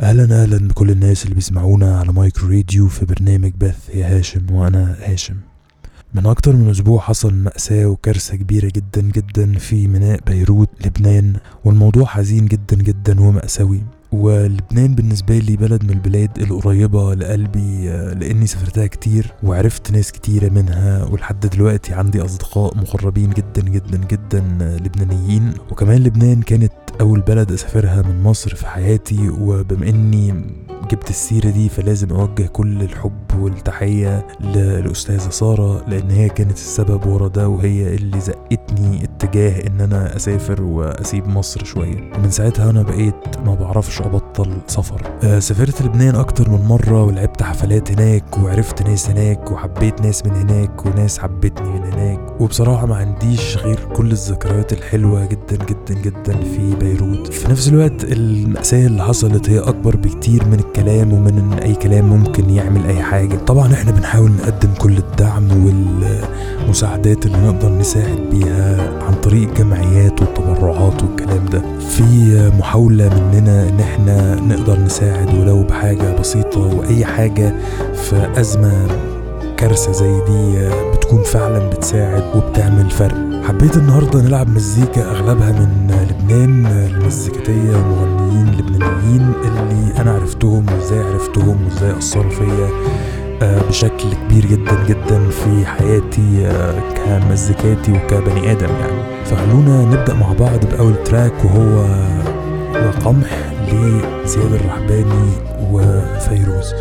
أهلا أهلا بكل الناس اللي بيسمعونا على Micro Radio في برنامج بث. يا هاشم وأنا هاشم. من أكتر من أسبوع حصل مأساة وكارثة كبيرة جدا جدا في ميناء بيروت لبنان. والموضوع حزين جدا جدا ومأساوي. ولبنان بالنسبة لي بلد من البلاد القريبة لقلبي آه، لأني سافرتها كتير وعرفت ناس كتيرة منها ولحد دلوقتي عندي أصدقاء مقربين جدا جدا جدا آه، لبنانيين. وكمان لبنان كانت أول بلد أسافرها من مصر في حياتي وبما إني جبت السيرة دي فلازم أوجه كل الحب والتحية للأستاذة سارة لأن هي كانت السبب ورا ده وهي اللي زقتني اتجاه إن أنا أسافر وأسيب مصر شوية. ومن ساعتها أنا بقيت ما بعرفش أبطل سفر. آه سافرت لبنان أكتر من مرة ولعبت حفلات هناك وعرفت ناس هناك وحبيت ناس من هناك وناس حبتني من هناك. وبصراحة ما عنديش غير كل الذكريات الحلوة جدا جدا جدا في بيروت. في نفس الوقت المأساة اللي حصلت هي أكبر بكتير من الكلام ومن أي كلام ممكن يعمل أي حاجة. طبعا إحنا بنحاول نقدم كل الدعم والمساعدات اللي نقدر نساعد بيها عن طريق الجمعيات والتبرعات والكلام ده. في محاولة مننا إن إحنا نقدر نساعد ولو بحاجة بسيطة وأي حاجة في أزمة كارثة زي دي بتكون فعلا بتساعد وبتعمل فرق. حبيت النهارده نلعب مزيكا أغلبها من لبنان المزيكاتية والمغنيين اللبنانيين اللي أنا عرفتهم وإزاي عرفتهم وإزاي أثروا فيا آه، بشكل كبير جدا جدا في حياتي آه، كمزيكاتي وكبني آدم يعني. فخلونا نبدأ مع بعض بأول تراك وهو وقمح لزياد الرحباني وفيروز.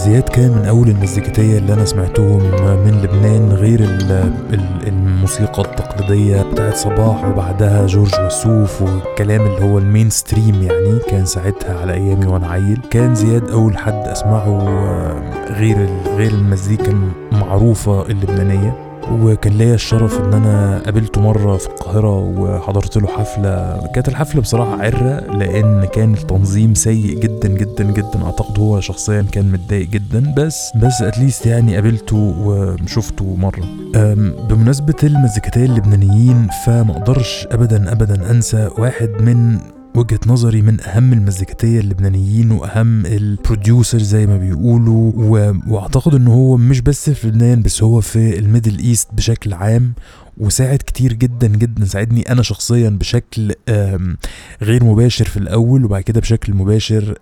وزياد كان من أول المزيكتية اللي أنا سمعتهم من لبنان غير الموسيقى التقليدية بتاعت صباح وبعدها جورج وسوف والكلام اللي هو ال mainstream يعني كان ساعتها على أيامي وأنا عيل. كان زياد أول حد أسمعه غير غير المزيكا المعروفة اللبنانية. وكان ليا الشرف إن أنا قابلته مرة في القاهرة وحضرت له حفلة. كانت الحفلة بصراحة عرة لأن كان التنظيم سيء جدا جدا جدا. أعتقد هو شخصيا كان متضايق جدا. بس بس at least يعني قابلته وشفته مرة. بمناسبة المزيكتين اللبنانيين فما أقدرش ابدا ابدا أنسى واحد من وجهة نظري من أهم المزيكتية اللبنانيين وأهم ال producers زي ما بيقولوا و... وأعتقد إن هو مش بس في لبنان بس هو في ال Middle East بشكل عام وساعد كتير جدا جدا ساعدني أنا شخصيا بشكل غير مباشر في الأول وبعد كده بشكل مباشر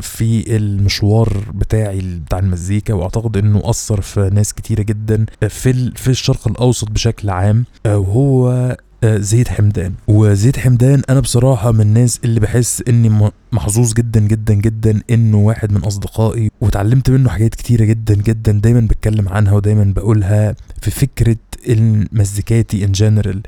في المشوار بتاعي بتاع المزيكا وأعتقد إنه أثر في ناس كتيرة جدا في في الشرق الأوسط بشكل عام وهو زيد حمدان. وزيد حمدان أنا بصراحة من الناس اللي بحس إني محظوظ جدا جدا جدا إنه واحد من أصدقائي وتعلمت منه حاجات كتيرة جدا جدا دايما بتكلم عنها ودايما بقولها في فكرة المزيكاتي ان جنرال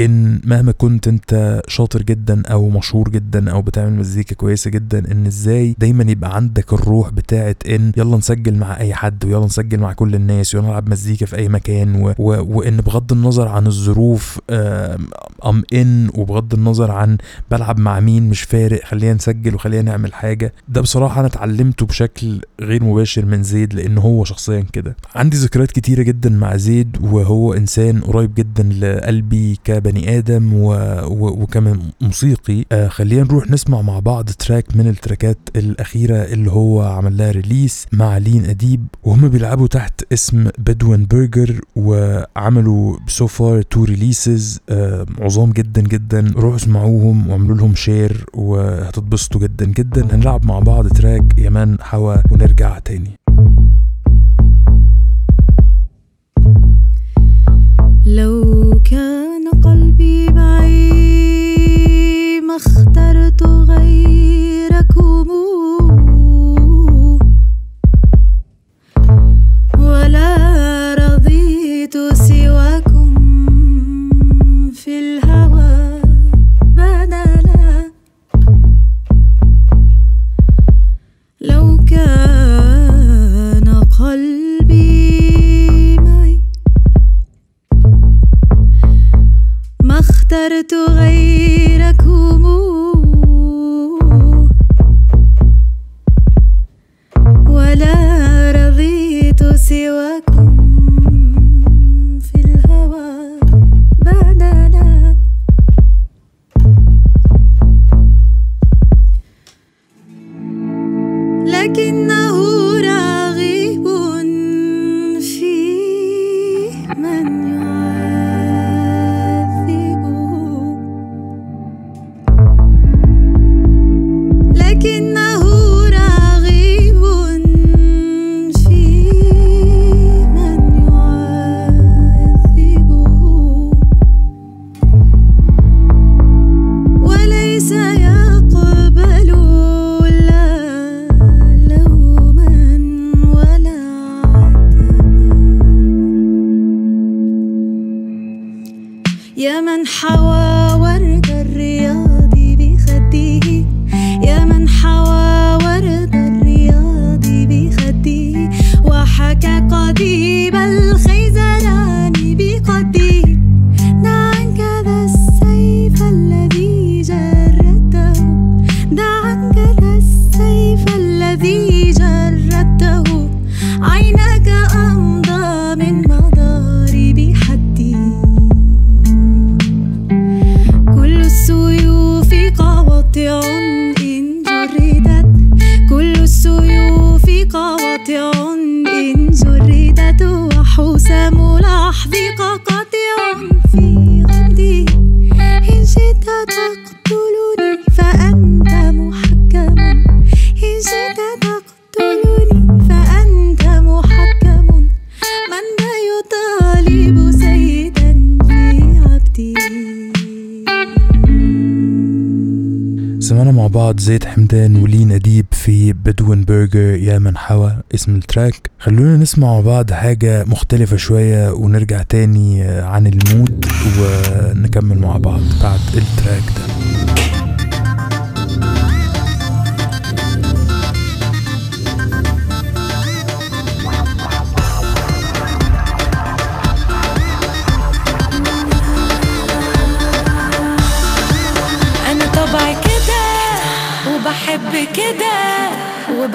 إن مهما كنت أنت شاطر جدا أو مشهور جدا أو بتعمل مزيكا كويسة جدا إن إزاي دايما يبقى عندك الروح بتاعت إن يلا نسجل مع أي حد ويلا نسجل مع كل الناس ويلا نلعب مزيكا في أي مكان و... و... وإن بغض النظر عن الظروف آم إن وبغض النظر عن بلعب مع مين مش فارق خلينا نسجل وخلينا نعمل حاجة. ده بصراحة أنا اتعلمته بشكل غير مباشر من زيد لأن هو شخصيا كده. عندي ذكريات كتيرة جدا مع زيد وهو إنسان قريب جدا لقلبي ك بني آدم و... و... وكمان موسيقي. آه خلينا نروح نسمع مع بعض track من التراكات الأخيرة اللي هو عمل لها release مع لين أديب. وهم بيلعبوا تحت اسم Bedouin Burger وعملوا so far two releases عظام جدا جدا. روحوا اسمعوهم واعملوا لهم شير وهتتبسطوا جدا جدا. هنلعب مع بعض تراك يمان حوا ونرجع تاني. لو كان معي ما اخترت غيركم ولا رضيت سواكم في الهوى بدلا. لو كان اخترت غيركم. ولا رضيت سواكم في الهوى بدلا لكنه راغب في من يعذبه حوا اسم ال track. خلونا نسمع بعض حاجة مختلفة شوية ونرجع تاني عن ال mood ونكمل مع بعض بعد ال track ده.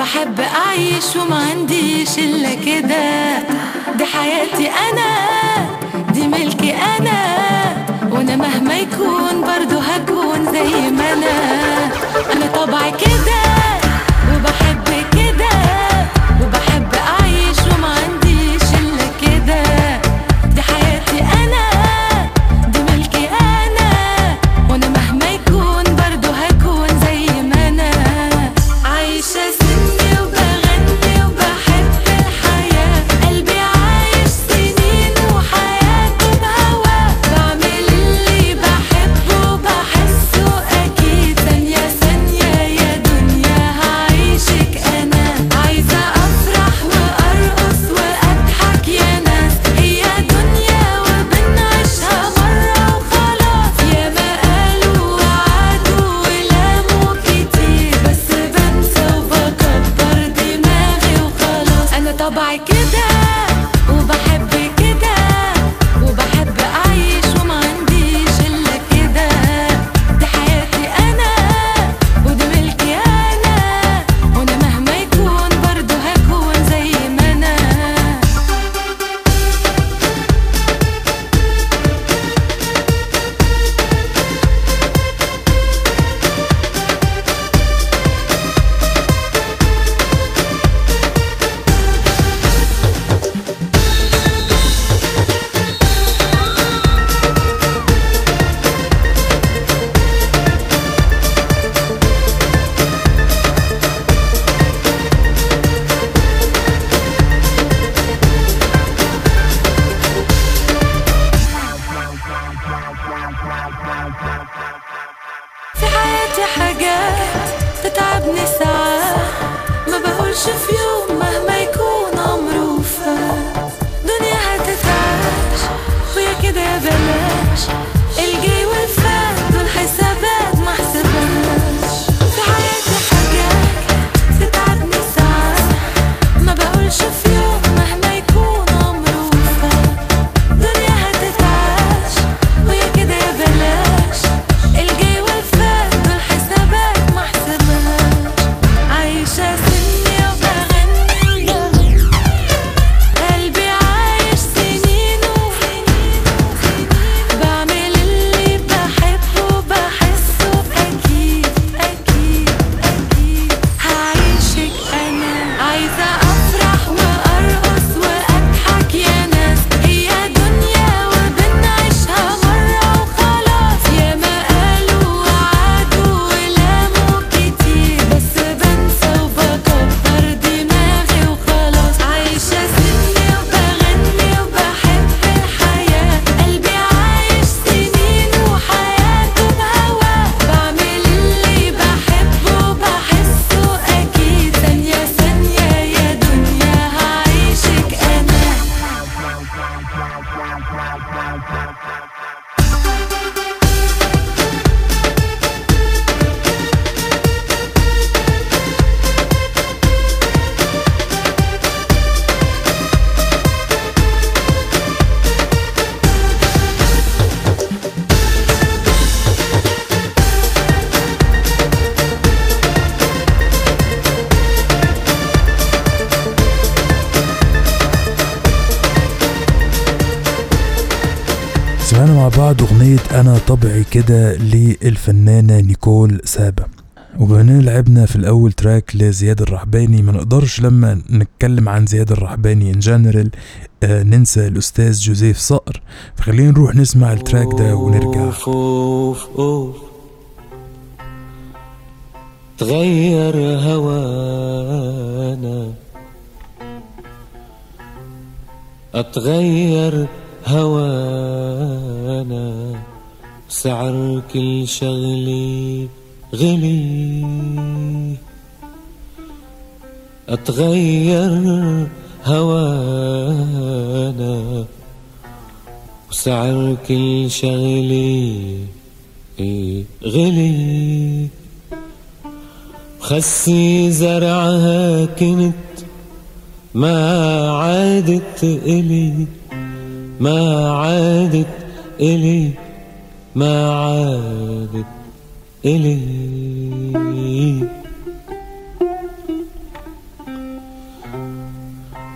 بحب أعيش وما عنديش إلا كده. دي حياتي أنا دي ملكي أنا. وأنا مهما يكون برضو هكون زي ما أنا. أنا طبعي كده. كده للفنانة نيكول سابا. وبما إننا لعبنا في الأول track لزياد الرحباني ما نقدرش لما نتكلم عن زياد الرحباني in general آه ننسى الأستاذ جوزيف صقر. فخلينا نروح نسمع ال track ده ونرجع. أوف أوف أوف تغير هوانا. أتغير هوانا. سعر كل شغلة غلي. أتغير هوانا وسعر كل شغلة غلي. خسي زرعها كنت ما عادت إلي ما عادت إلي. ما عادت إلي.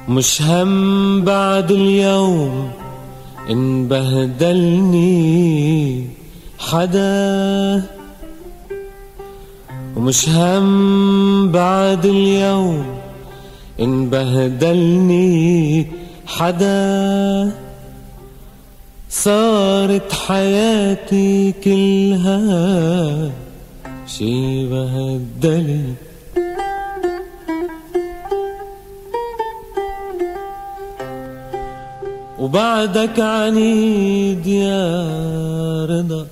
مش هم بعد اليوم إن بهدلني حدا. ومش هم بعد اليوم إن بهدلني حدا. صارت حياتي كلها شي بهدلي وبعدك عنيد يا رضا.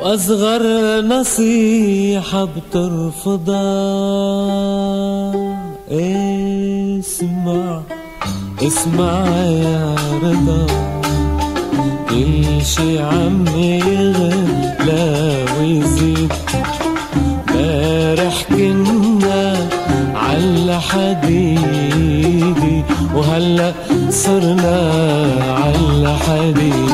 وأصغر نصيحة بترفضها. اسمع. اسمع يا رضا كل شي عم يغلى ويزيد امبارح كنا على حديدي وهلا صرنا على حديد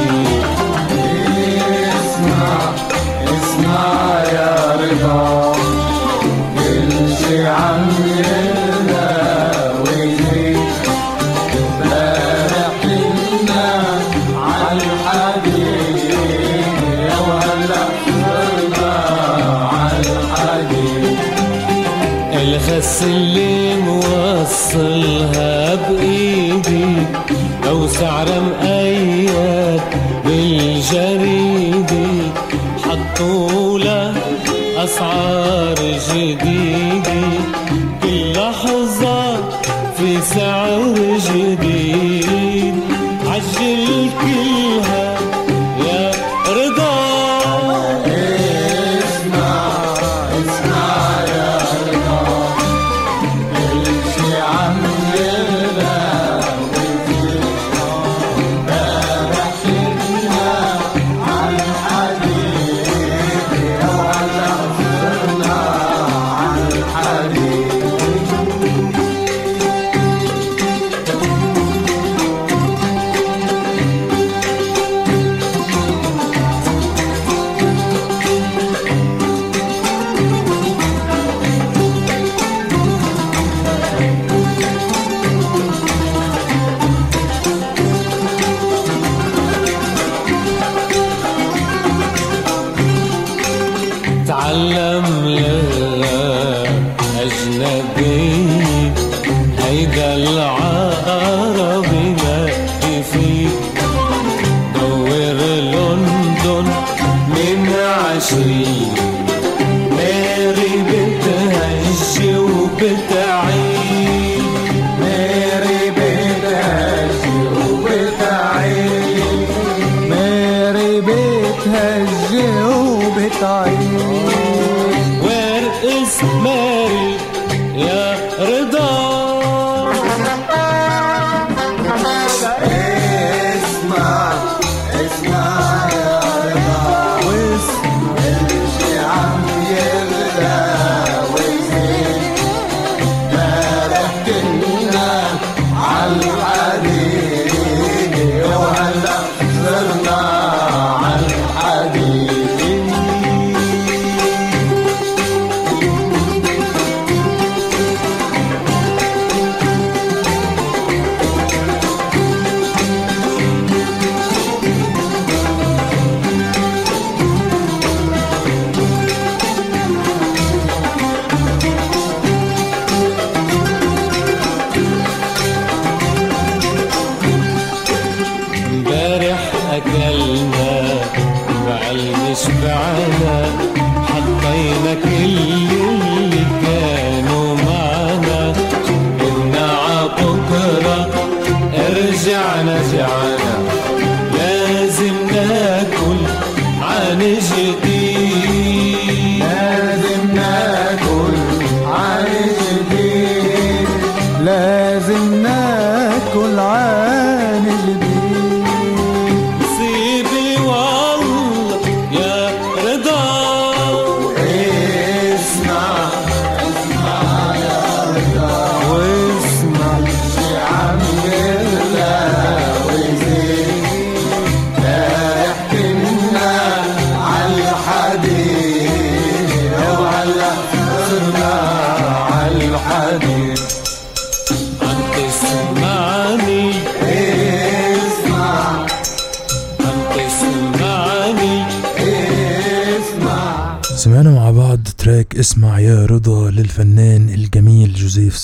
اللي موصلها بإيدي. لو سعر مقيد بالجريدة حطوا له أسعار جديدة.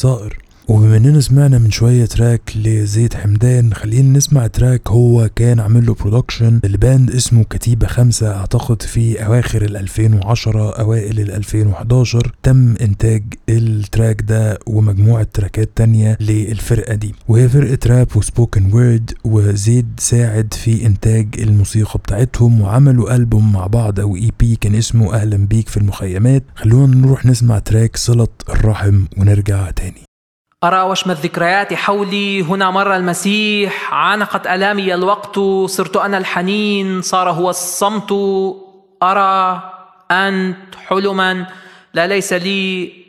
صقر وبما إننا سمعنا من شوية track لزيد حمدان خلينا نسمع track هو كان عامل له production ل band اسمه كتيبة خمسة أعتقد في أواخر ال 2010 أوائل ال 2011 تم إنتاج ال track ده ومجموعة تراكات تانية للفرقة دي. وهي فرقة rap و spoken word وزيد ساعد في إنتاج الموسيقى بتاعتهم وعملوا ألبوم مع بعض أو EP كان اسمه أهلا بيك في المخيمات. خلونا نروح نسمع track صلة الرحم ونرجع تاني. أرى وشم الذكريات حولي هنا مر المسيح عانقت ألامي الوقت صرت أنا الحنين صار هو الصمت. أرى أنت حلما لا ليس لي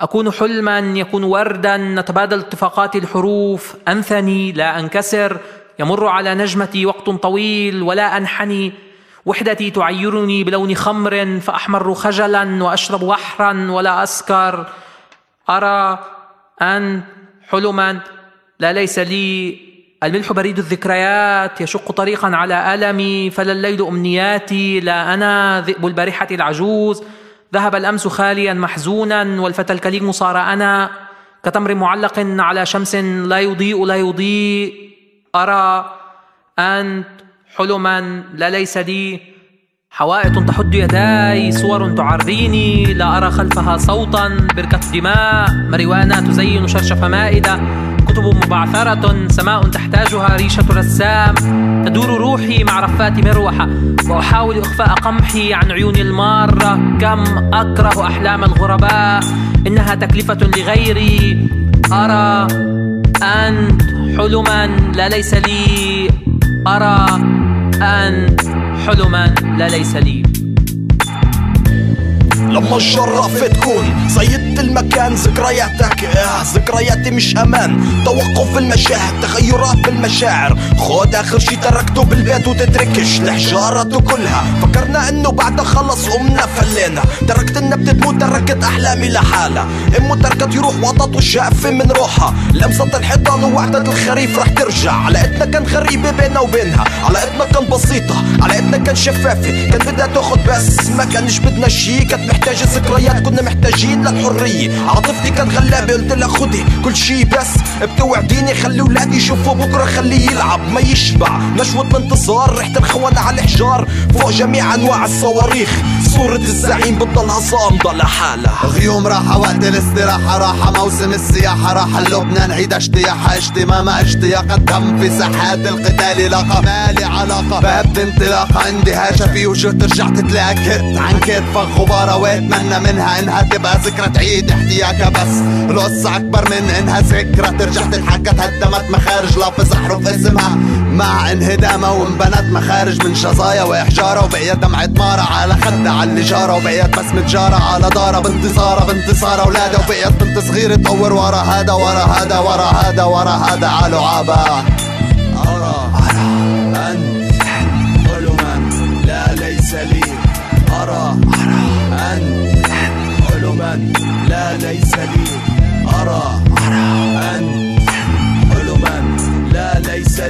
أكون حلما يكون وردا نتبادل اتفاقات الحروف. أنثني لا أنكسر. يمر على نجمتي وقت طويل ولا أنحني. وحدتي تعيرني بلون خمر فأحمر خجلا وأشرب وحرا ولا أسكر. أرى أن حلما لا ليس لي. الملح بريد الذكريات يشق طريقا على ألمي. فلا الليل أمنياتي لا أنا ذئب البارحة العجوز. ذهب الأمس خاليا محزونا والفتى الكليم صار أنا كتمر معلق على شمس لا يضيء لا يضيء. أرى أنت حلما لا ليس لي. حوائط تحد يداي صور تعريني لا أرى خلفها صوتا بركة دماء. مريوانا تزين شرشف مائدة. كتب مبعثرة سماء تحتاجها ريشة رسام. تدور روحي مع رفات مروحة. وأحاول إخفاء قمحي عن عيون المارة. كم أكره أحلام الغرباء؟ إنها تكلفة لغيري. أرى أنت حلما لا ليس لي. أرى أنت حلما لا ليس لي. لما الشرف تكون صيدت المكان ذكرياتك آه ذكرياتي مش أمان. توقف بالمشاهد تغيرات بالمشاعر خد آخر شي تركته بالبيت وتتركش. الحجارة كلها. فكرنا إنه بعدها خلص قمنا فلينا. تركت النبت تموت تركت أحلامي لحالها. إمه تركت يروح وطط والشقفة من روحها. لمسة الحيطان ووحدة الخريف رح ترجع. علاقتنا كان غريبة بيننا وبينها. علاقتنا كان بسيطة. علاقتنا كان شفافة. كان بدها تاخد بس. ما كانش بدنا شي كانت محتاجة ذكريات كنا محتاجين للحرية عاطفتي كان غلابة قلت لها خدي كل شي بس. بتوعديني خلي ولادي يشوفوا بكرة خليه يلعب ما يشبع. نشوة انتصار ريحة الخونة على الحجار. فوق جميع أنواع الصواريخ. صورة الزعيم بتضلها صامدة لحالها غيوم راحة وقت الاستراحة راحة موسم السياحة راحة لبنان. عيد اجتياحها اجتمامة أشتياق. الدم في ساحات القتال لقى مالي علاقة بهبت انطلاقة. عندي هاجة وجهت رجعت تلاقي كت عن كتفك غبارة واتمنى منها انها تبقى ذكرى تعيد احتياجها بس. القصة أكبر من إنها ذكرى. ترجع تنحكى تهدمت مخارج. لافظ احرف اسمها. مع انهدامها وانبنت مخارج من شظايا واحجارة وبقيت دمعة مارة على خدها على اللي جارة وبقيت بسمة جارة على دارة بانتصارة بانتصار أولادها وبقيت بنت صغيرة تطور ورا هذا ورا هذا ورا هذا ورا هذا. على عابا ليس لي. أرى. أنت حلما لا ليس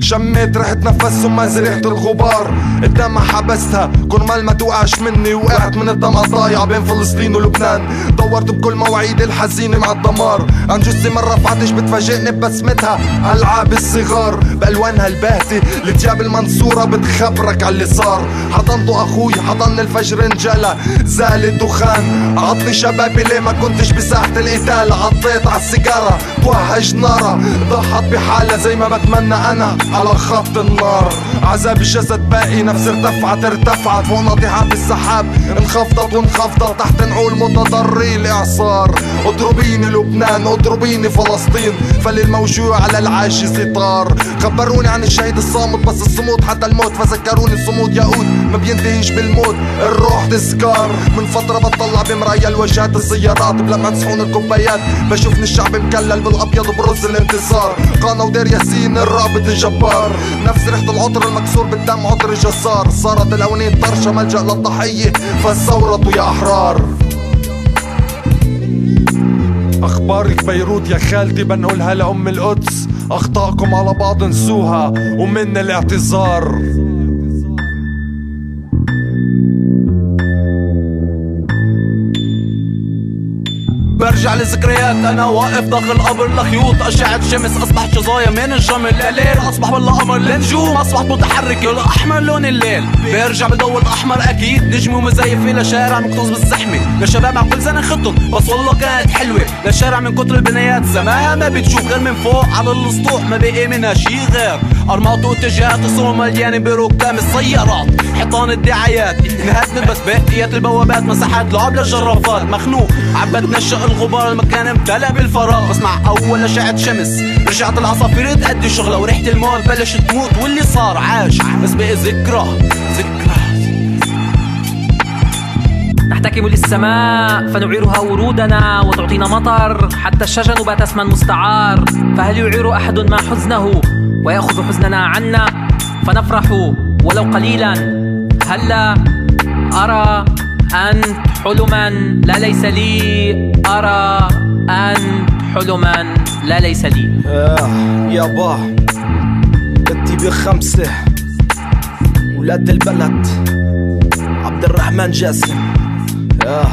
شميت ريحة نفس وما ريحة الغبار. الدمع حبستها. كرمال ما توقعش مني. وقعت من الدمع ضايع بين فلسطين ولبنان. دورت بكل مواعيد الحزينة مع الدمار. عن جثة مرة رفعتش بتفاجئني ببسمتها. ألعاب الصغار بألوانها الباهتة. لتياب المنصورة بتخبرك على اللي صار. حضنته أخوي حضن الفجر انجلى. زال الدخان. عطني شبابي ليه ما كنتش بساحة القتال. عطيت على السيجارة. توهج نارة. ضحت بحالة زي ما بتمنى أنا. على خط النار. عذاب الجسد باقي. نفس ارتفعت ارتفعت. فوق ناطحات السحاب. انخفضت وانخفضت. تحت نعول متضري الإعصار اضربيني لبنان. اضربيني فلسطين فاللي الموجوع على العاجز طار خبروني عن الشهيد الصامت بس الصمود حتى الموت فذكروني الصمود يقود ما بينتهيش بالموت. الروح تذكار. من فترة بطلع بمرايا الوجهات السيارات بلمعة صحون الكوبايات. بشوفني الشعب مكلل بالأبيض برز الانتصار. قانا ودير ياسين الرابط الجبار نفس ريحة العطر المكسور بالدم عطر الجسار. صارت الأونية طرشة ملجأ للضحية فالثورة يا أحرار. أخبارك بيروت يا خالتي بنقولها لأم القدس. اخطائكم على بعض انسوها. ومن الاعتذار. برجع لذكريات أنا واقف داخل قبر لخيوط أشعة شمس أصبحت شظايا من الجمل. الليل أصبح بالله قمر النجوم اصبحت متحركة الأحمر لون الليل. برجع بدور الأحمر أكيد نجمي ومزيف لشارع مكتوز بالزحمة. لشباب مع كل سنة خطط بس والله كانت حلوة. لشارع من كتر البنايات زمان ما بتشوف غير من فوق على السطوح ما بقي منها شي غير. أرماط واتجاهات الصور مليانة بركام السيارات. حيطان الدعايات. انهدمت بس بقيت البوابات مساحات لعب للجرافات. مخنوق عبت نشأ الغبار المكان امتلأ بالفراغ. بس مع أول اشعة شمس. رجعت العصافير تأدي شغلها وريحة الموت بلشت تموت. واللي صار عاش بس بقي ذكرى. ذكرى. نحتكم للسماء فنعيرها ورودنا وتعطينا مطر. حتى الشجن بات اسما مستعار. فهل يعير أحد ما حزنه؟ ويأخذ حزننا عنا. فنفرح ولو قليلا. هلا أرى أنت حلما لا ليس لي أرى أنت حلما لا ليس لي. آه يابا بدي بخمسة ولاد البلد. عبد الرحمن جاسم. آه.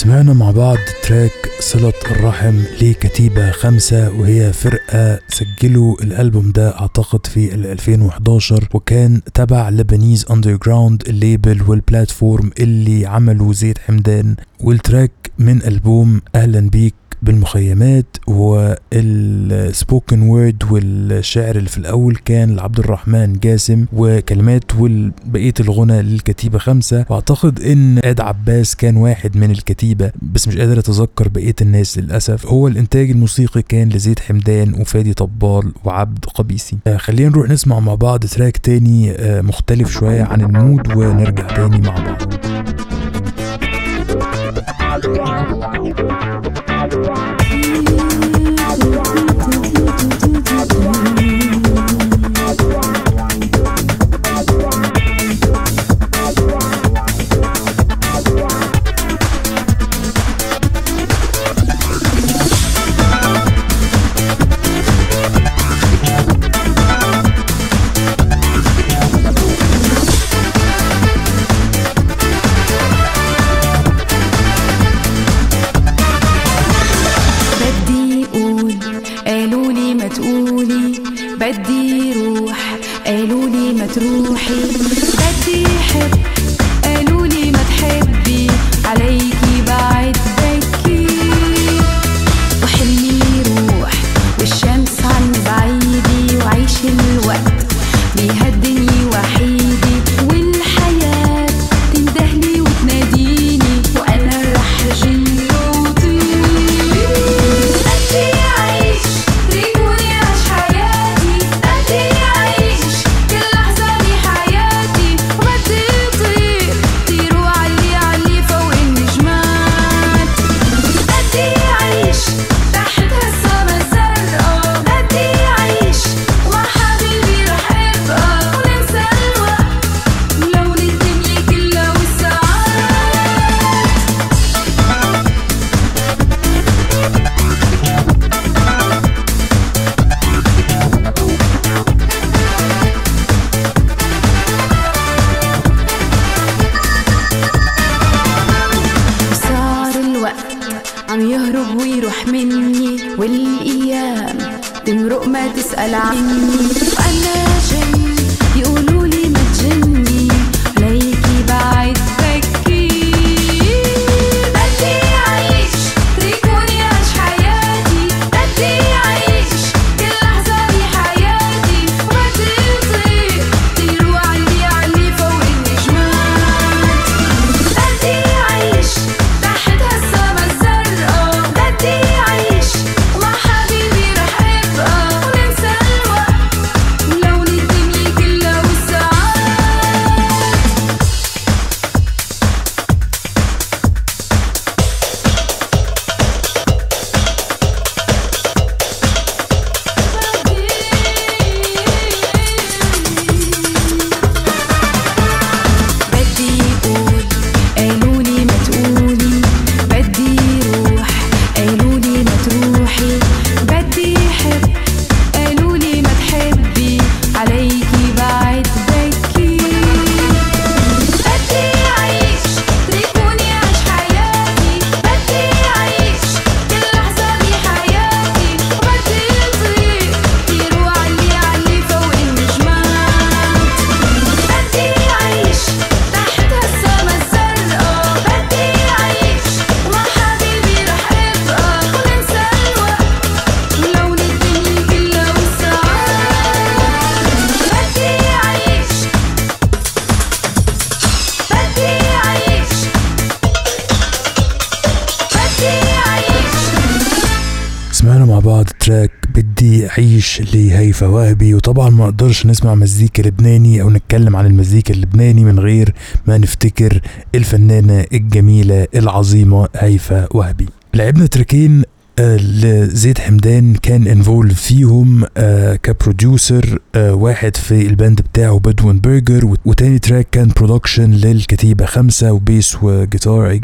سمعنا مع بعض track صلة الرحم لكتيبة خمسة وهي فرقة سجلوا الألبوم ده أعتقد في ال 2011 وكان تبع Lebanese Underground ال label وال platform اللي عملوا زيد حمدان وال track من ألبوم أهلا بيك بالمخيمات وال spoken word والشعر اللي في الأول كان لعبد الرحمن جاسم وكلمات وبقية الغنا للكتيبة خمسة. وأعتقد إن آد عباس كان واحد من الكتيبة بس مش قادر أتذكر بقية الناس للأسف. هو الإنتاج الموسيقي كان لزيد حمدان وفادي طبال وعبد قبيسي. آه خلينا نروح نسمع مع بعض track تاني آه مختلف شوية عن المود ونرجع تاني مع بعض. بدي والأيام تمرق ما تسأل عني. وأنا جن ما نقدرش نسمع مزيكا لبناني أو نتكلم عن المزيكا اللبناني من غير ما نفتكر الفنانة الجميلة العظيمة هيفا وهبي. لعبنا تراكين آه، لزيد حمدان كان involved فيهم آه ك producer آه واحد في ال band بتاعه Bedouin Burger وت- وتاني track كان production للكتيبة خمسة و bass وجيتار اي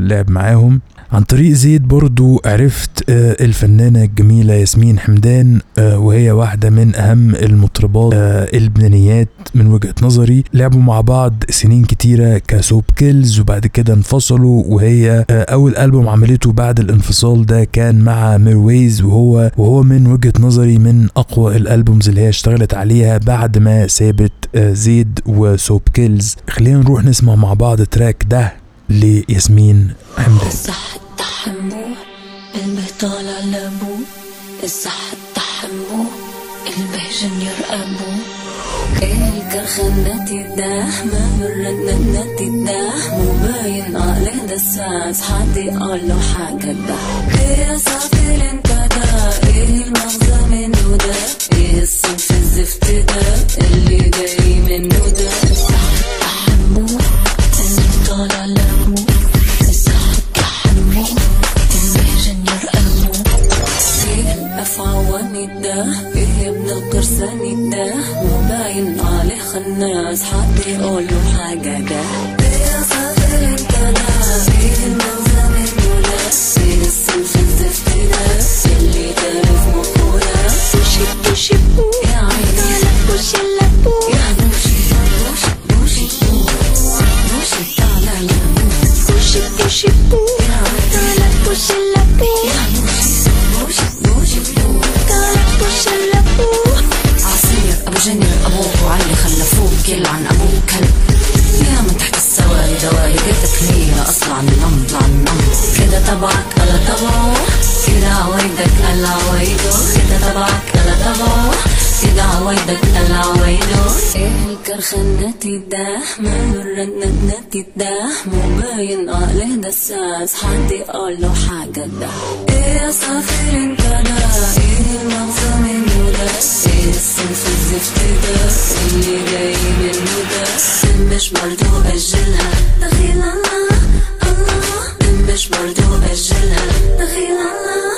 لعب معاهم. عن طريق زيد برضو عرفت آه، الفنانة الجميلة ياسمين حمدان آه، وهي واحدة من أهم المطربات آه، اللبنانيات من وجهة نظري. لعبوا مع بعض سنين كتيرة ك Soap Kills وبعد كده انفصلوا وهي آه، أول ألبوم عملته بعد الانفصال ده كان مع ميرويز وهو وهو من وجهة نظري من أقوى ال albums اللي هي اشتغلت عليها بعد ما سابت آه، زيد و Soap Kills. خلينا نروح نسمع مع بعض track ده لياسمين حمدان. الدح امبو الواد طالع لأبوه الصح التحمو البهجن يرقبو. الكرخنة تداح ما بردنا تداح مو باين عليه دساس حد قال له حاجة ده إيه صافي انت ده إيه المغزى منه ده إيه الصنف الزفت ده اللي جاي منه ده الصح التحمو البطال على ابو خناس حد يقول له حاجة ده إيه صغير انت ده إيه المغزى منه ده إيه الصنف الزفت ده اللي تعرف مقولة بوشي بوشي بو يا عيني بوشي لبو يا بوشي بوشي بوشي بو بوشي تعالى بوشي بوشي بو يا عيني بوشي لبو كل عن أبوك. كلب يا من تحت السواري دواري بيتك هي أصلا عن النمط عن النمط كده تبعك ألا تبعه. كده عوايدك ألا عوايده كده تبعك ألا تبعه. كده عوايده إيه الكرخنة تداح ما الرنة تداح مو باين عليه دساس حد يقول له حاجة ده. إيه يا صافر إنت ده؟ إيه المغزى إيه الصنف الزفت ده اللي جاي منه ده مش برضو الله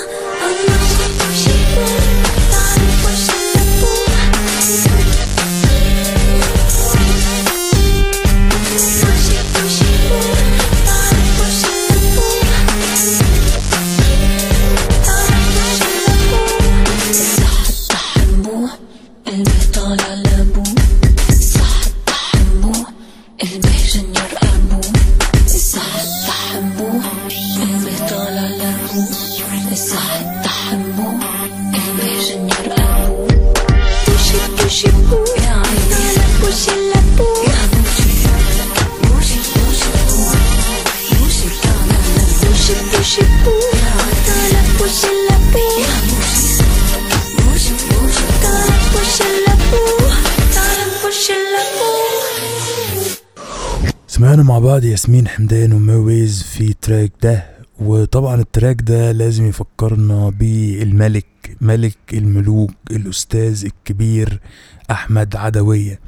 سمعنا مع بعض ياسمين حمدان وميرويز في track ده. وطبعا ال track ده لازم يفكرنا بالملك ملك الملوك الأستاذ الكبير أحمد عدوية.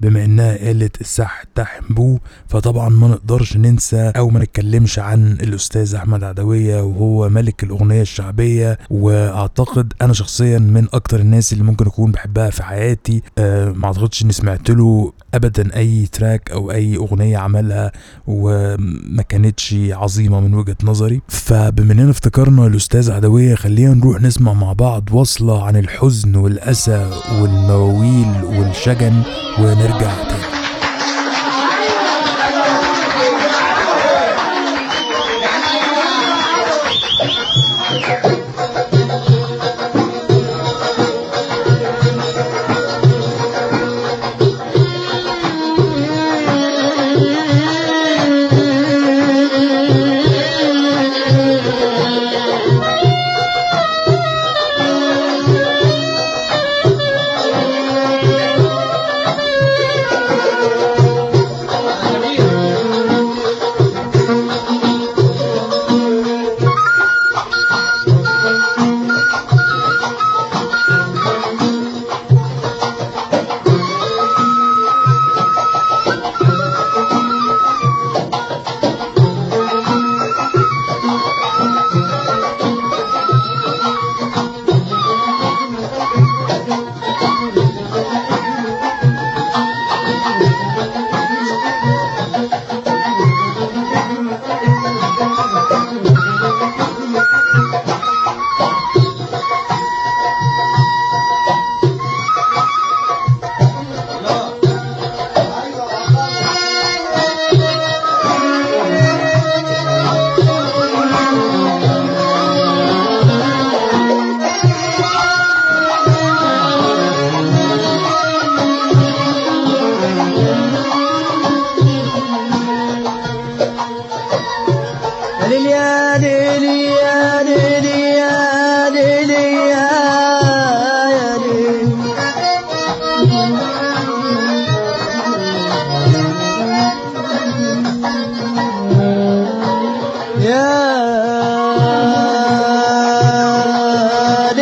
بما إنها قالت السح الدح امبو فطبعا ما نقدرش ننسى أو ما نتكلمش عن الأستاذ أحمد عدوية وهو ملك الأغنية الشعبية. وأعتقد أنا شخصيا من أكتر الناس اللي ممكن أكون بحبها في حياتي. أه ما أعتقدش إني سمعت له ابدا أي track أو أي أغنية عملها وما كانتش عظيمة من وجهة نظري. فبما إننا افتكرنا الأستاذ عدوية خلينا نروح نسمع مع بعض وصلة عن الحزن والأسى والمواويل والشجن. ونرجع تاني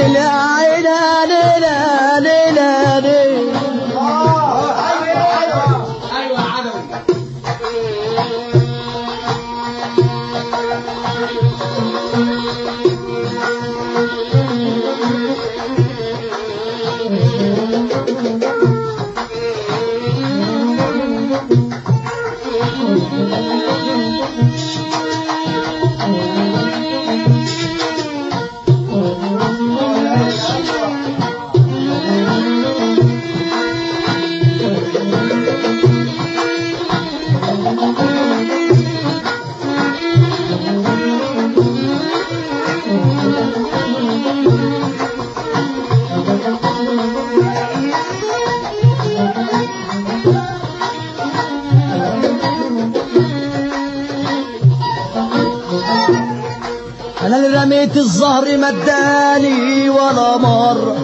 أنا رميت الزهر مداني ولا مرة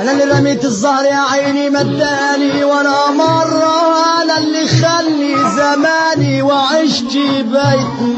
أنا اللي رميت الزهر يا عيني مداني ولا مرة زماني وعشت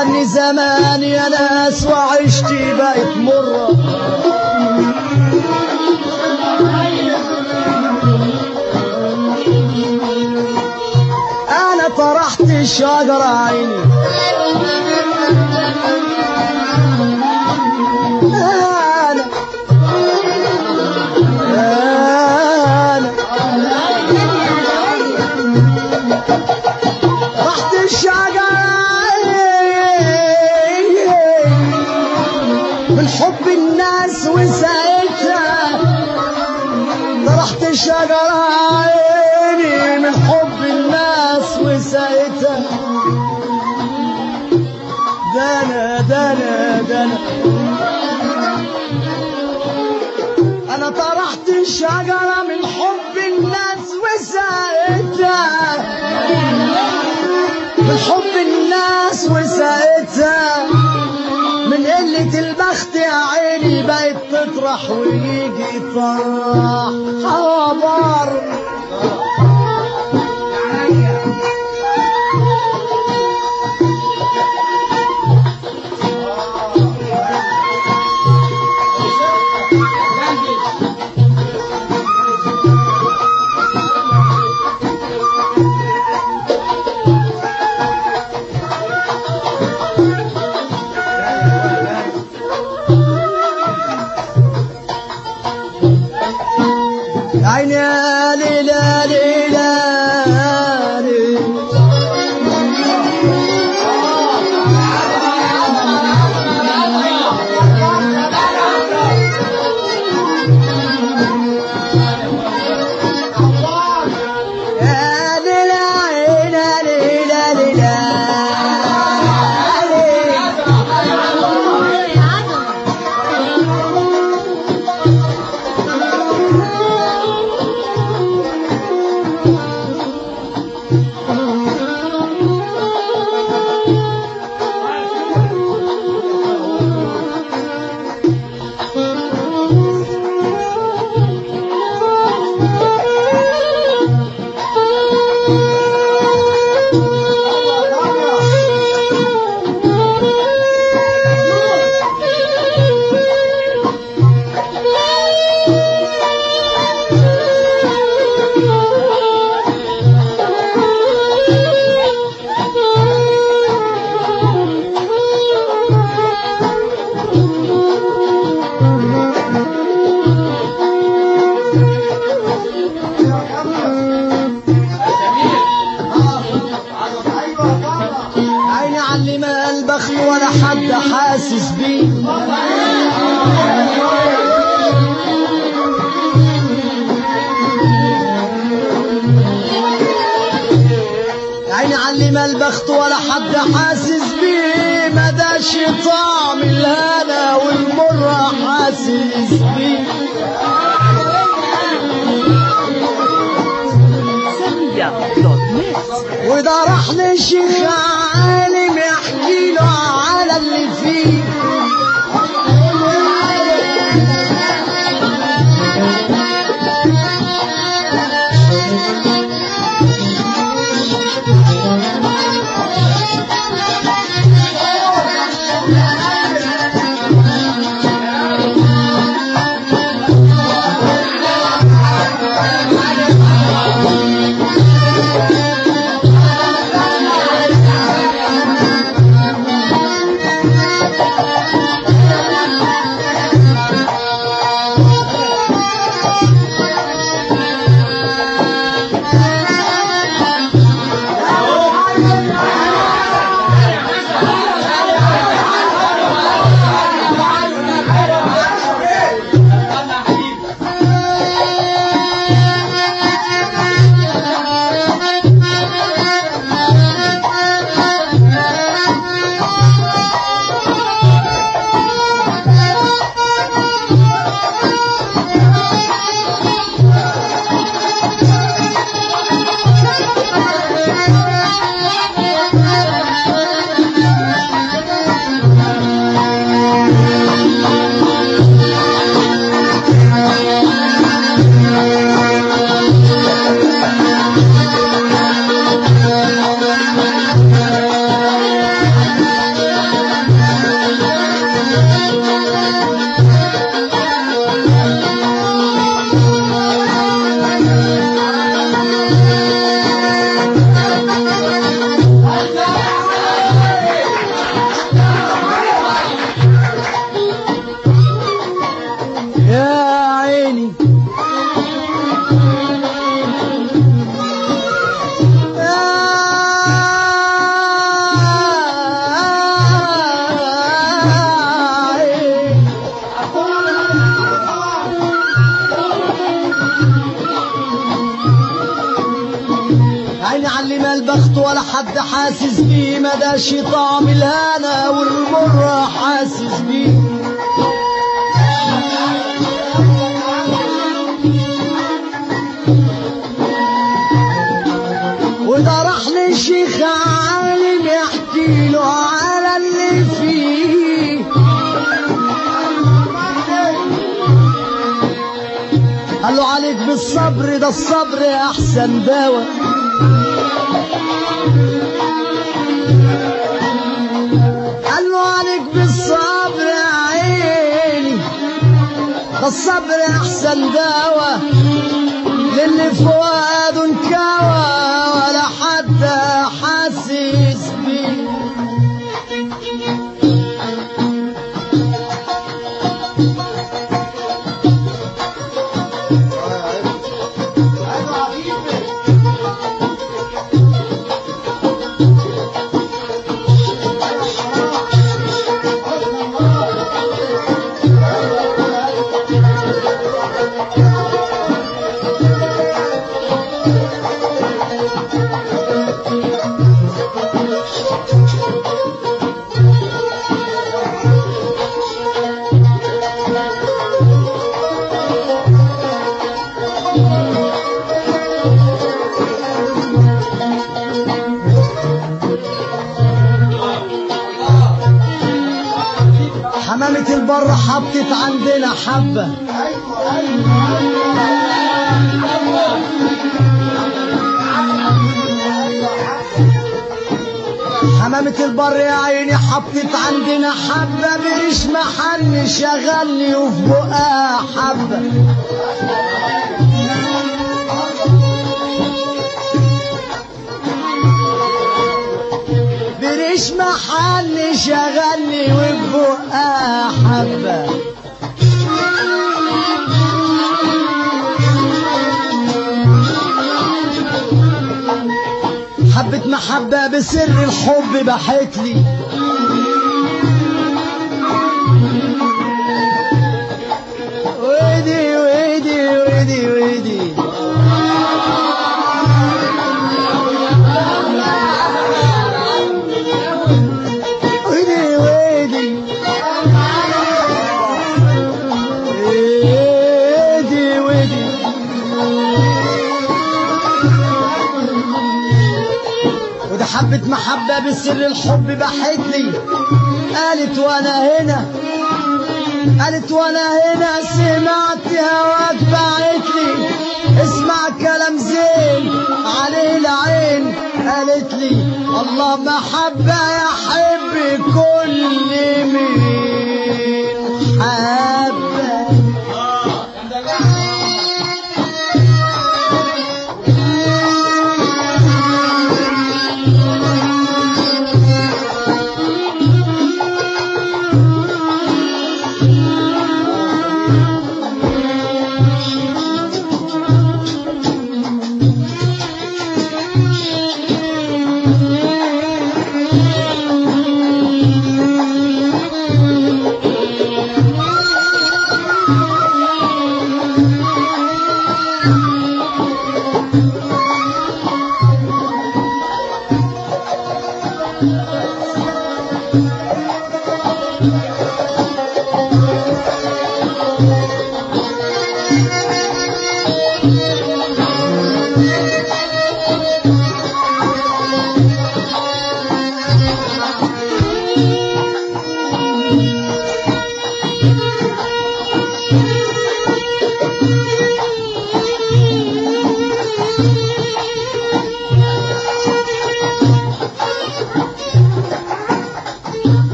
خلني زمان يا ناس وعشتي بقت مرة. أنا طرحت شجرة عيني الشجرة من حب الناس وساعتها من حب الناس وساعتها من قلة البخت يا عيني بقت تطرح ويجي فرح خبر عيني علم البخل ولا حد حاسس بيه. عيني علم البخت ولا حد حاسس بيه. ما داش طعم الهنا والمرة حاسس بيه. وده راح لشيخ عيني علم البخت ولا حد حاسس بيه ما داش طعم الهنا والمر حاسس بيه وده راح لشيخ عالم يحكي له على اللي فيه. قال له عليك بالصبر ده الصبر أحسن دواء. الصبر أحسن دواء للي فؤاده انكوى ولا حد حطت عندنا حبة. حمامة البر يا عيني حطت عندنا حبة. بريش محل شغلني وفي بقها حبة. بريش محل شغلني وفي بقها المحبة بسر الحب بحتلي حبة محبة بسر الحب بحت لي. قالت وأنا هنا. قالت وأنا هنا سمعت هواك بعت لي. اسمع كلام زين عليه العين. قالت لي الله محبة يحب كل مين. حبه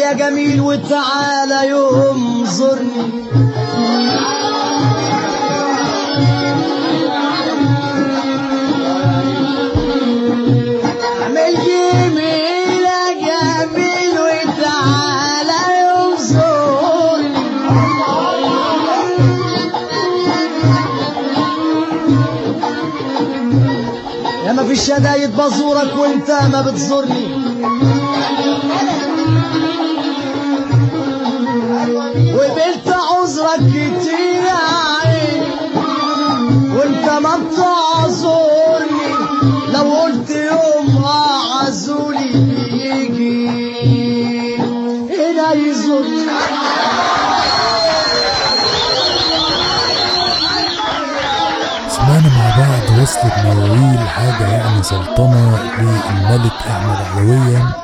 يا جميل وتعالى يوم زرني في الشدايد بزورك وانت ما بتزورني. بعض وصلة مواويل حاجة يعني سلطنة للملك أحمد عدوية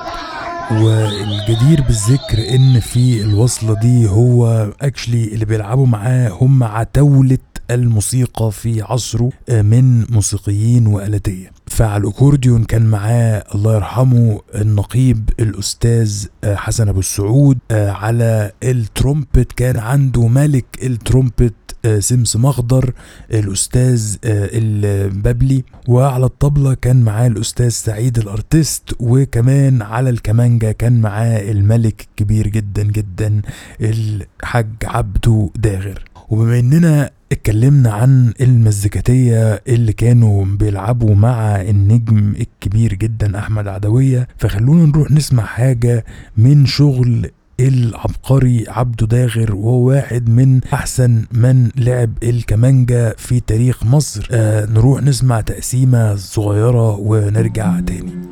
والجدير بالذكر إن في الوصلة دي هو actually اللي بيلعبوا معاه هم عتاولة الموسيقى في عصره آه، من موسيقيين وآلاتية. فعلى الأكورديون كان معاه الله يرحمه النقيب الأستاذ آه، حسن أبو السعود آه، على الترومبت كان عنده ملك الترومبت آه، سمسم اخضر الأستاذ آه، البابلي. وعلى الطبلة كان معاه الأستاذ سعيد الأرتست وكمان على الكمانجا كان معاه الملك الكبير جدا جدا الحاج عبده داغر. وبما إننا اتكلمنا عن المزيكاتية اللي كانوا بيلعبوا مع النجم الكبير جدا أحمد عدوية فخلونا نروح نسمع حاجة من شغل العبقري عبده داغر وهو واحد من أحسن من لعب الكمانجا في تاريخ مصر آه نروح نسمع تقسيمة صغيرة ونرجع تاني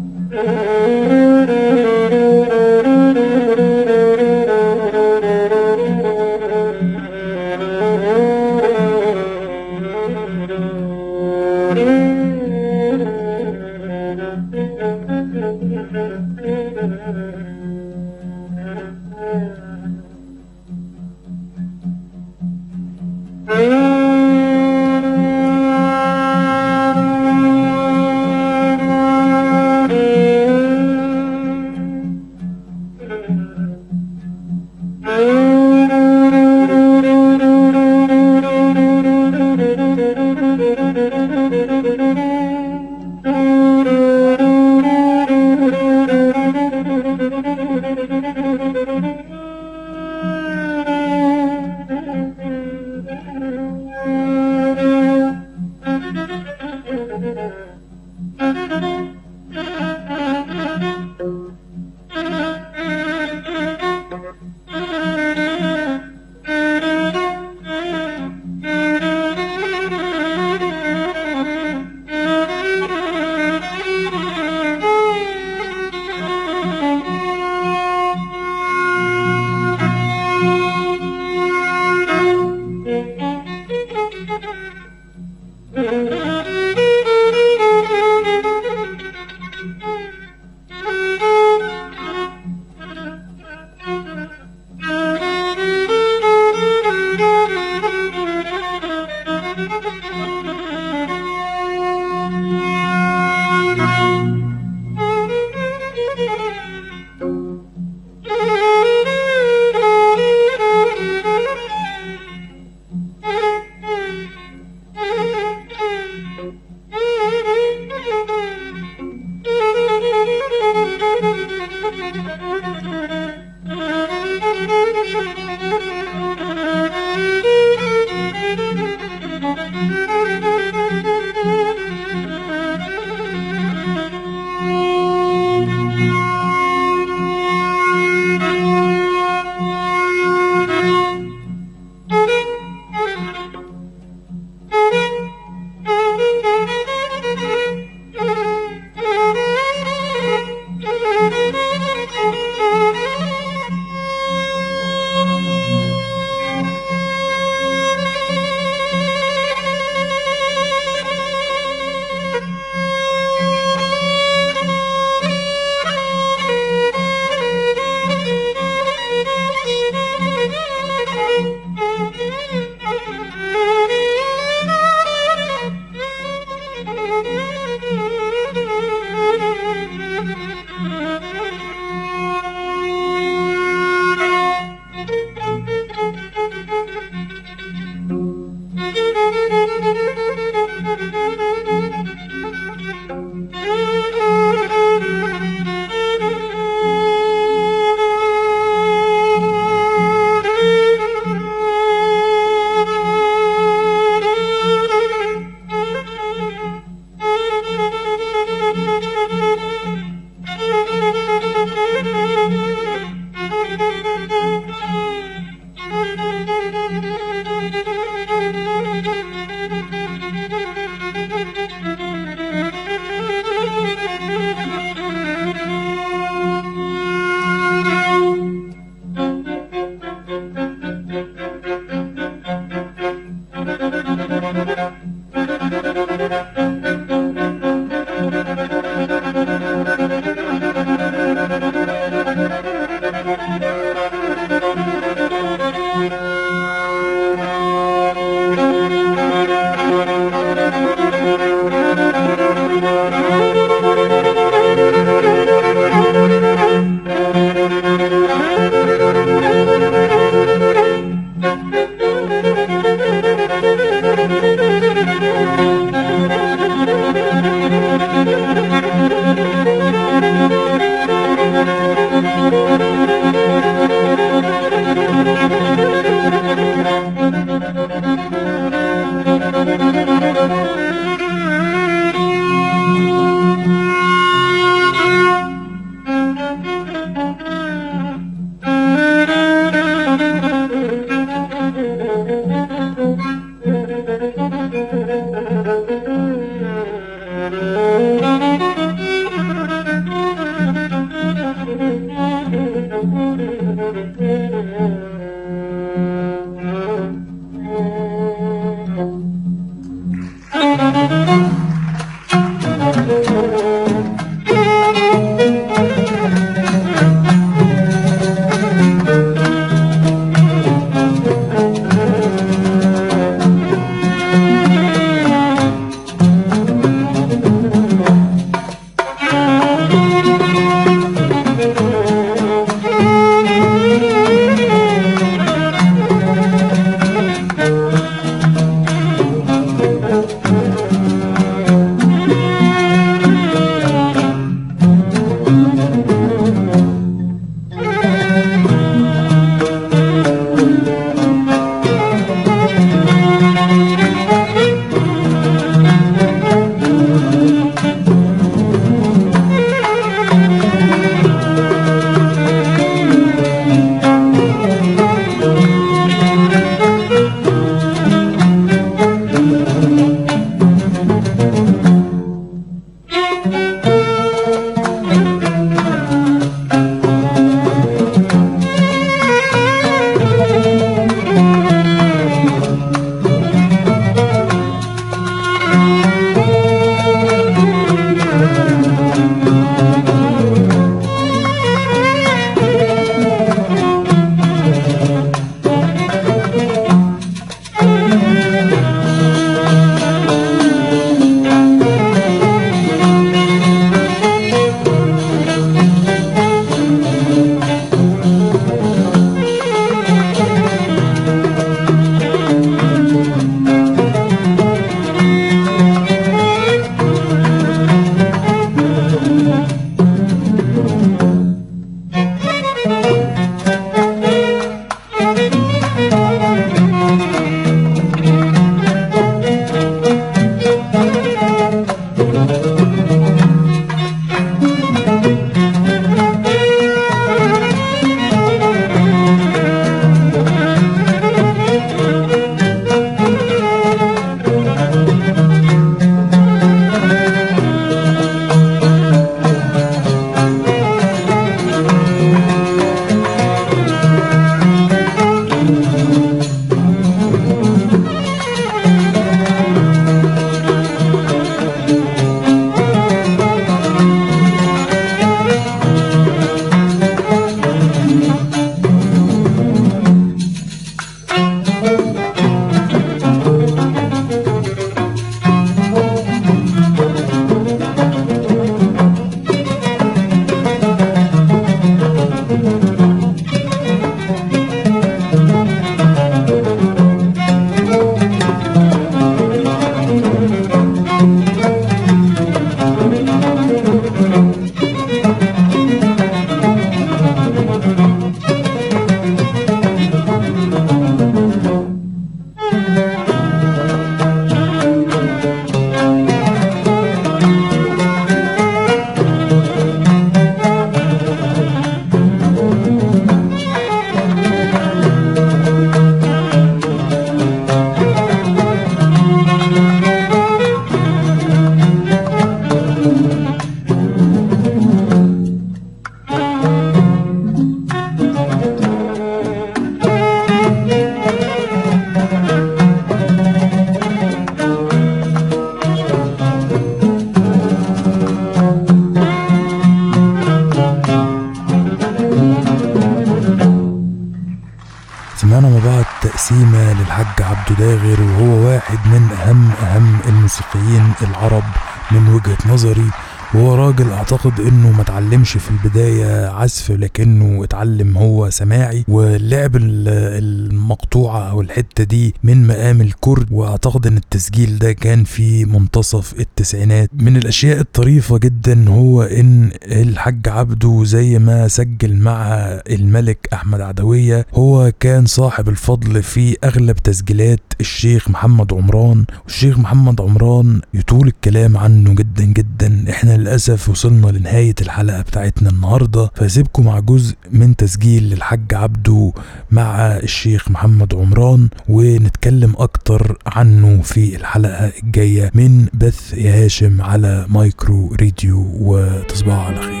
اتعلمش في البداية عزف لكنه اتعلم هو سماعي. ولعب ال- المقطوعة أو الحتة دي من مقام الكرد وأعتقد إن التسجيل ده كان في منتصف التسعينات. من الأشياء الطريفة جدا هو إن الحاج عبده زي ما سجل مع الملك أحمد عدوية هو كان صاحب الفضل في أغلب تسجيلات الشيخ محمد عمران والشيخ محمد عمران يطول الكلام عنه جدا جدا. إحنا للأسف وصلنا لنهاية الحلقة بتاعتنا النهاردة. فأسيبكم مع جزء من تسجيل للحاج عبده مع الشيخ محمد عمران ونتكلم أكتر عنه في الحلقة الجاية من بث يا هاشم على مايكرو راديو وتصبحوا على خير.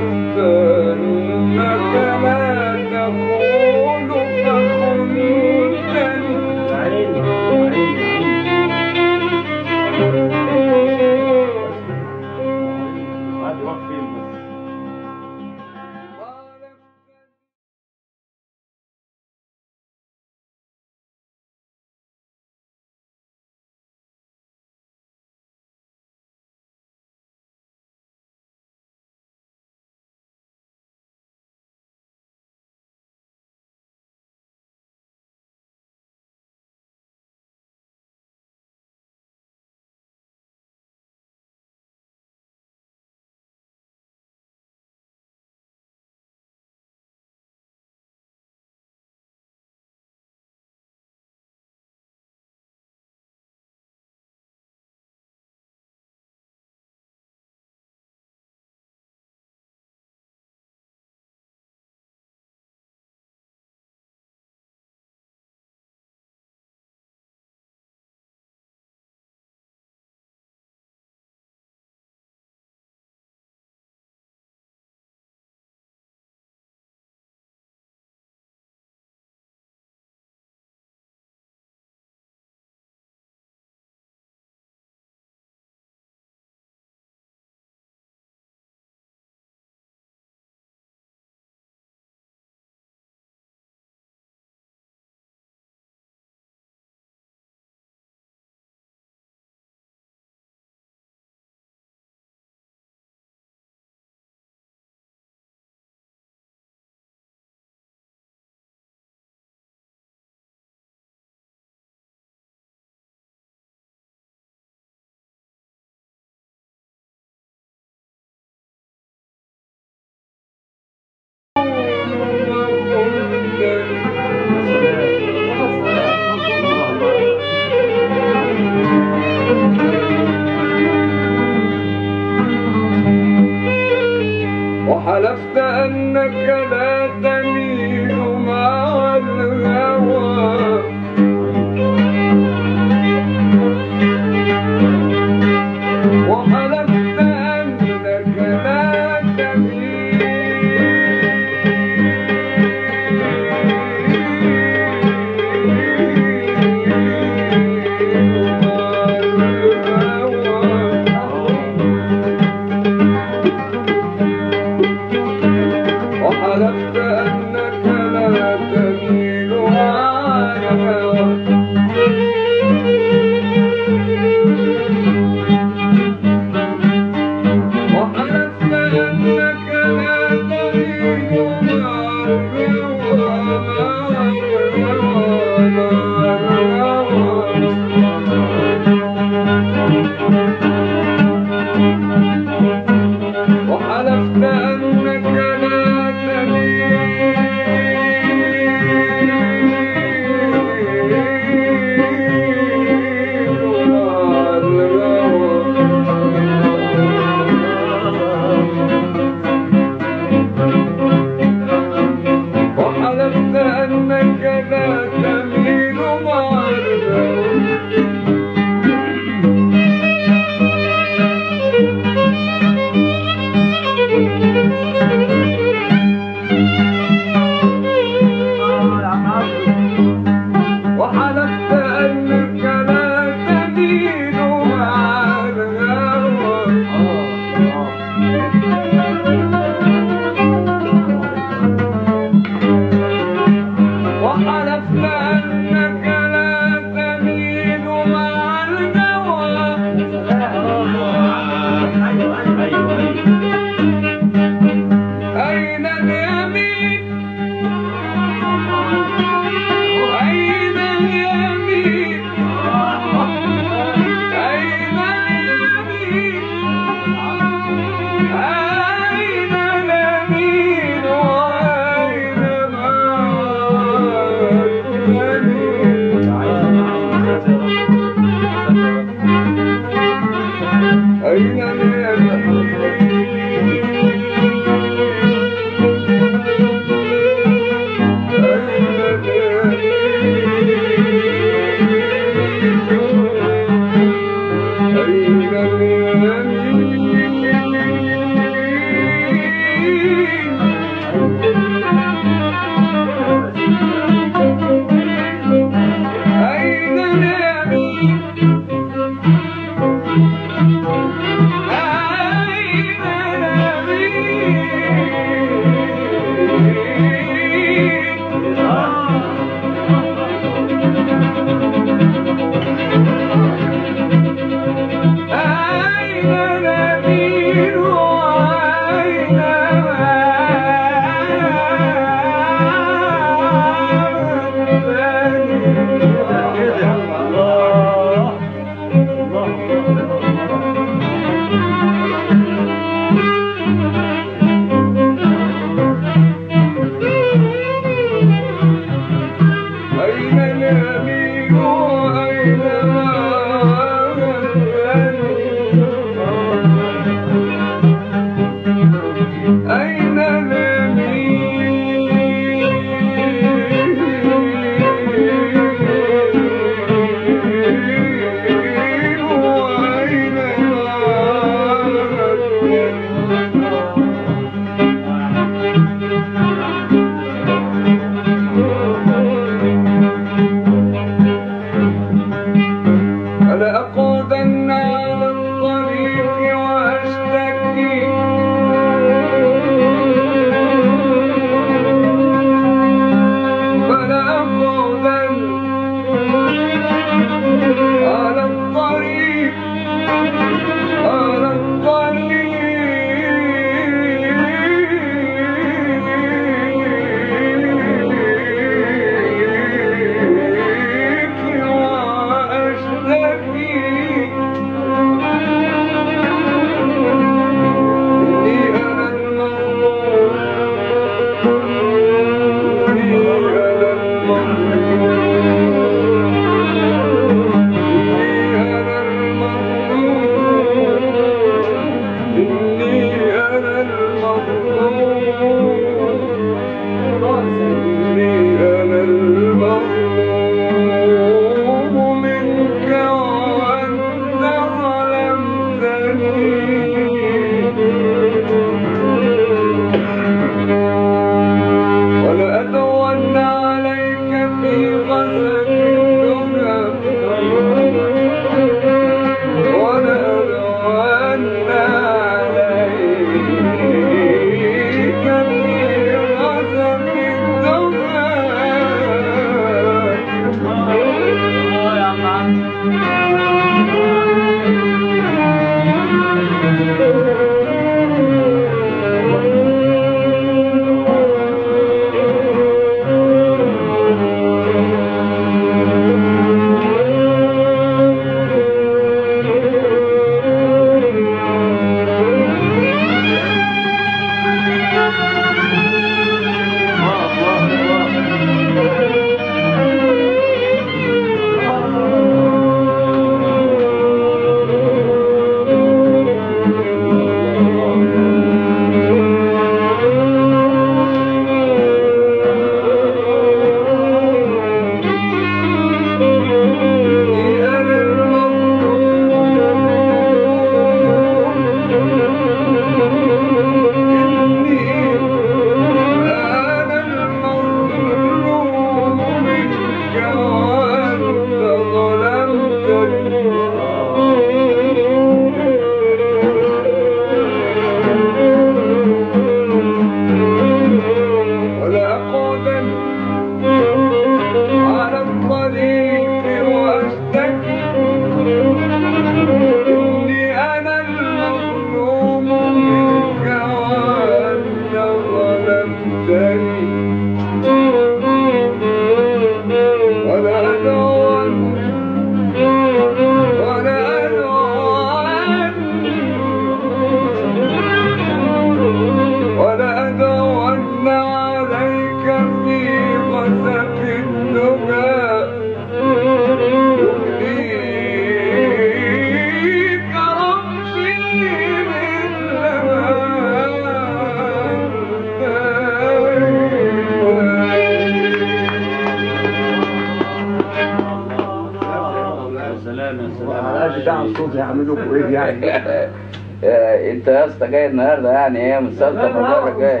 النهارده يعني إيه مبارك جاي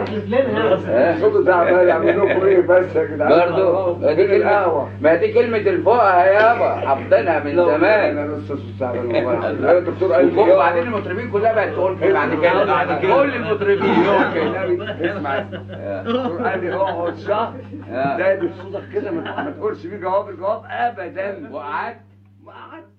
ها؟ الصوت ده عمال يعملوا لكم إيه؟ بس يا جدعان. برضه ما دي فين كلمة القهوة. ما دي كلمة الفقهاء يابا حافظينها من زمان. أنا الاستاذ تعبان والله أنا الدكتور قال لي وبعدين المطربين كلها بقت تقول كده. بعد كده بعد كده. كل المطربين. يقول كده اسمع. الدكتور قال لي اقعد شهر آه. دايب صوتك كده ما تقولش فيه جواب الجواب ابدا. وقعدت ما قعدت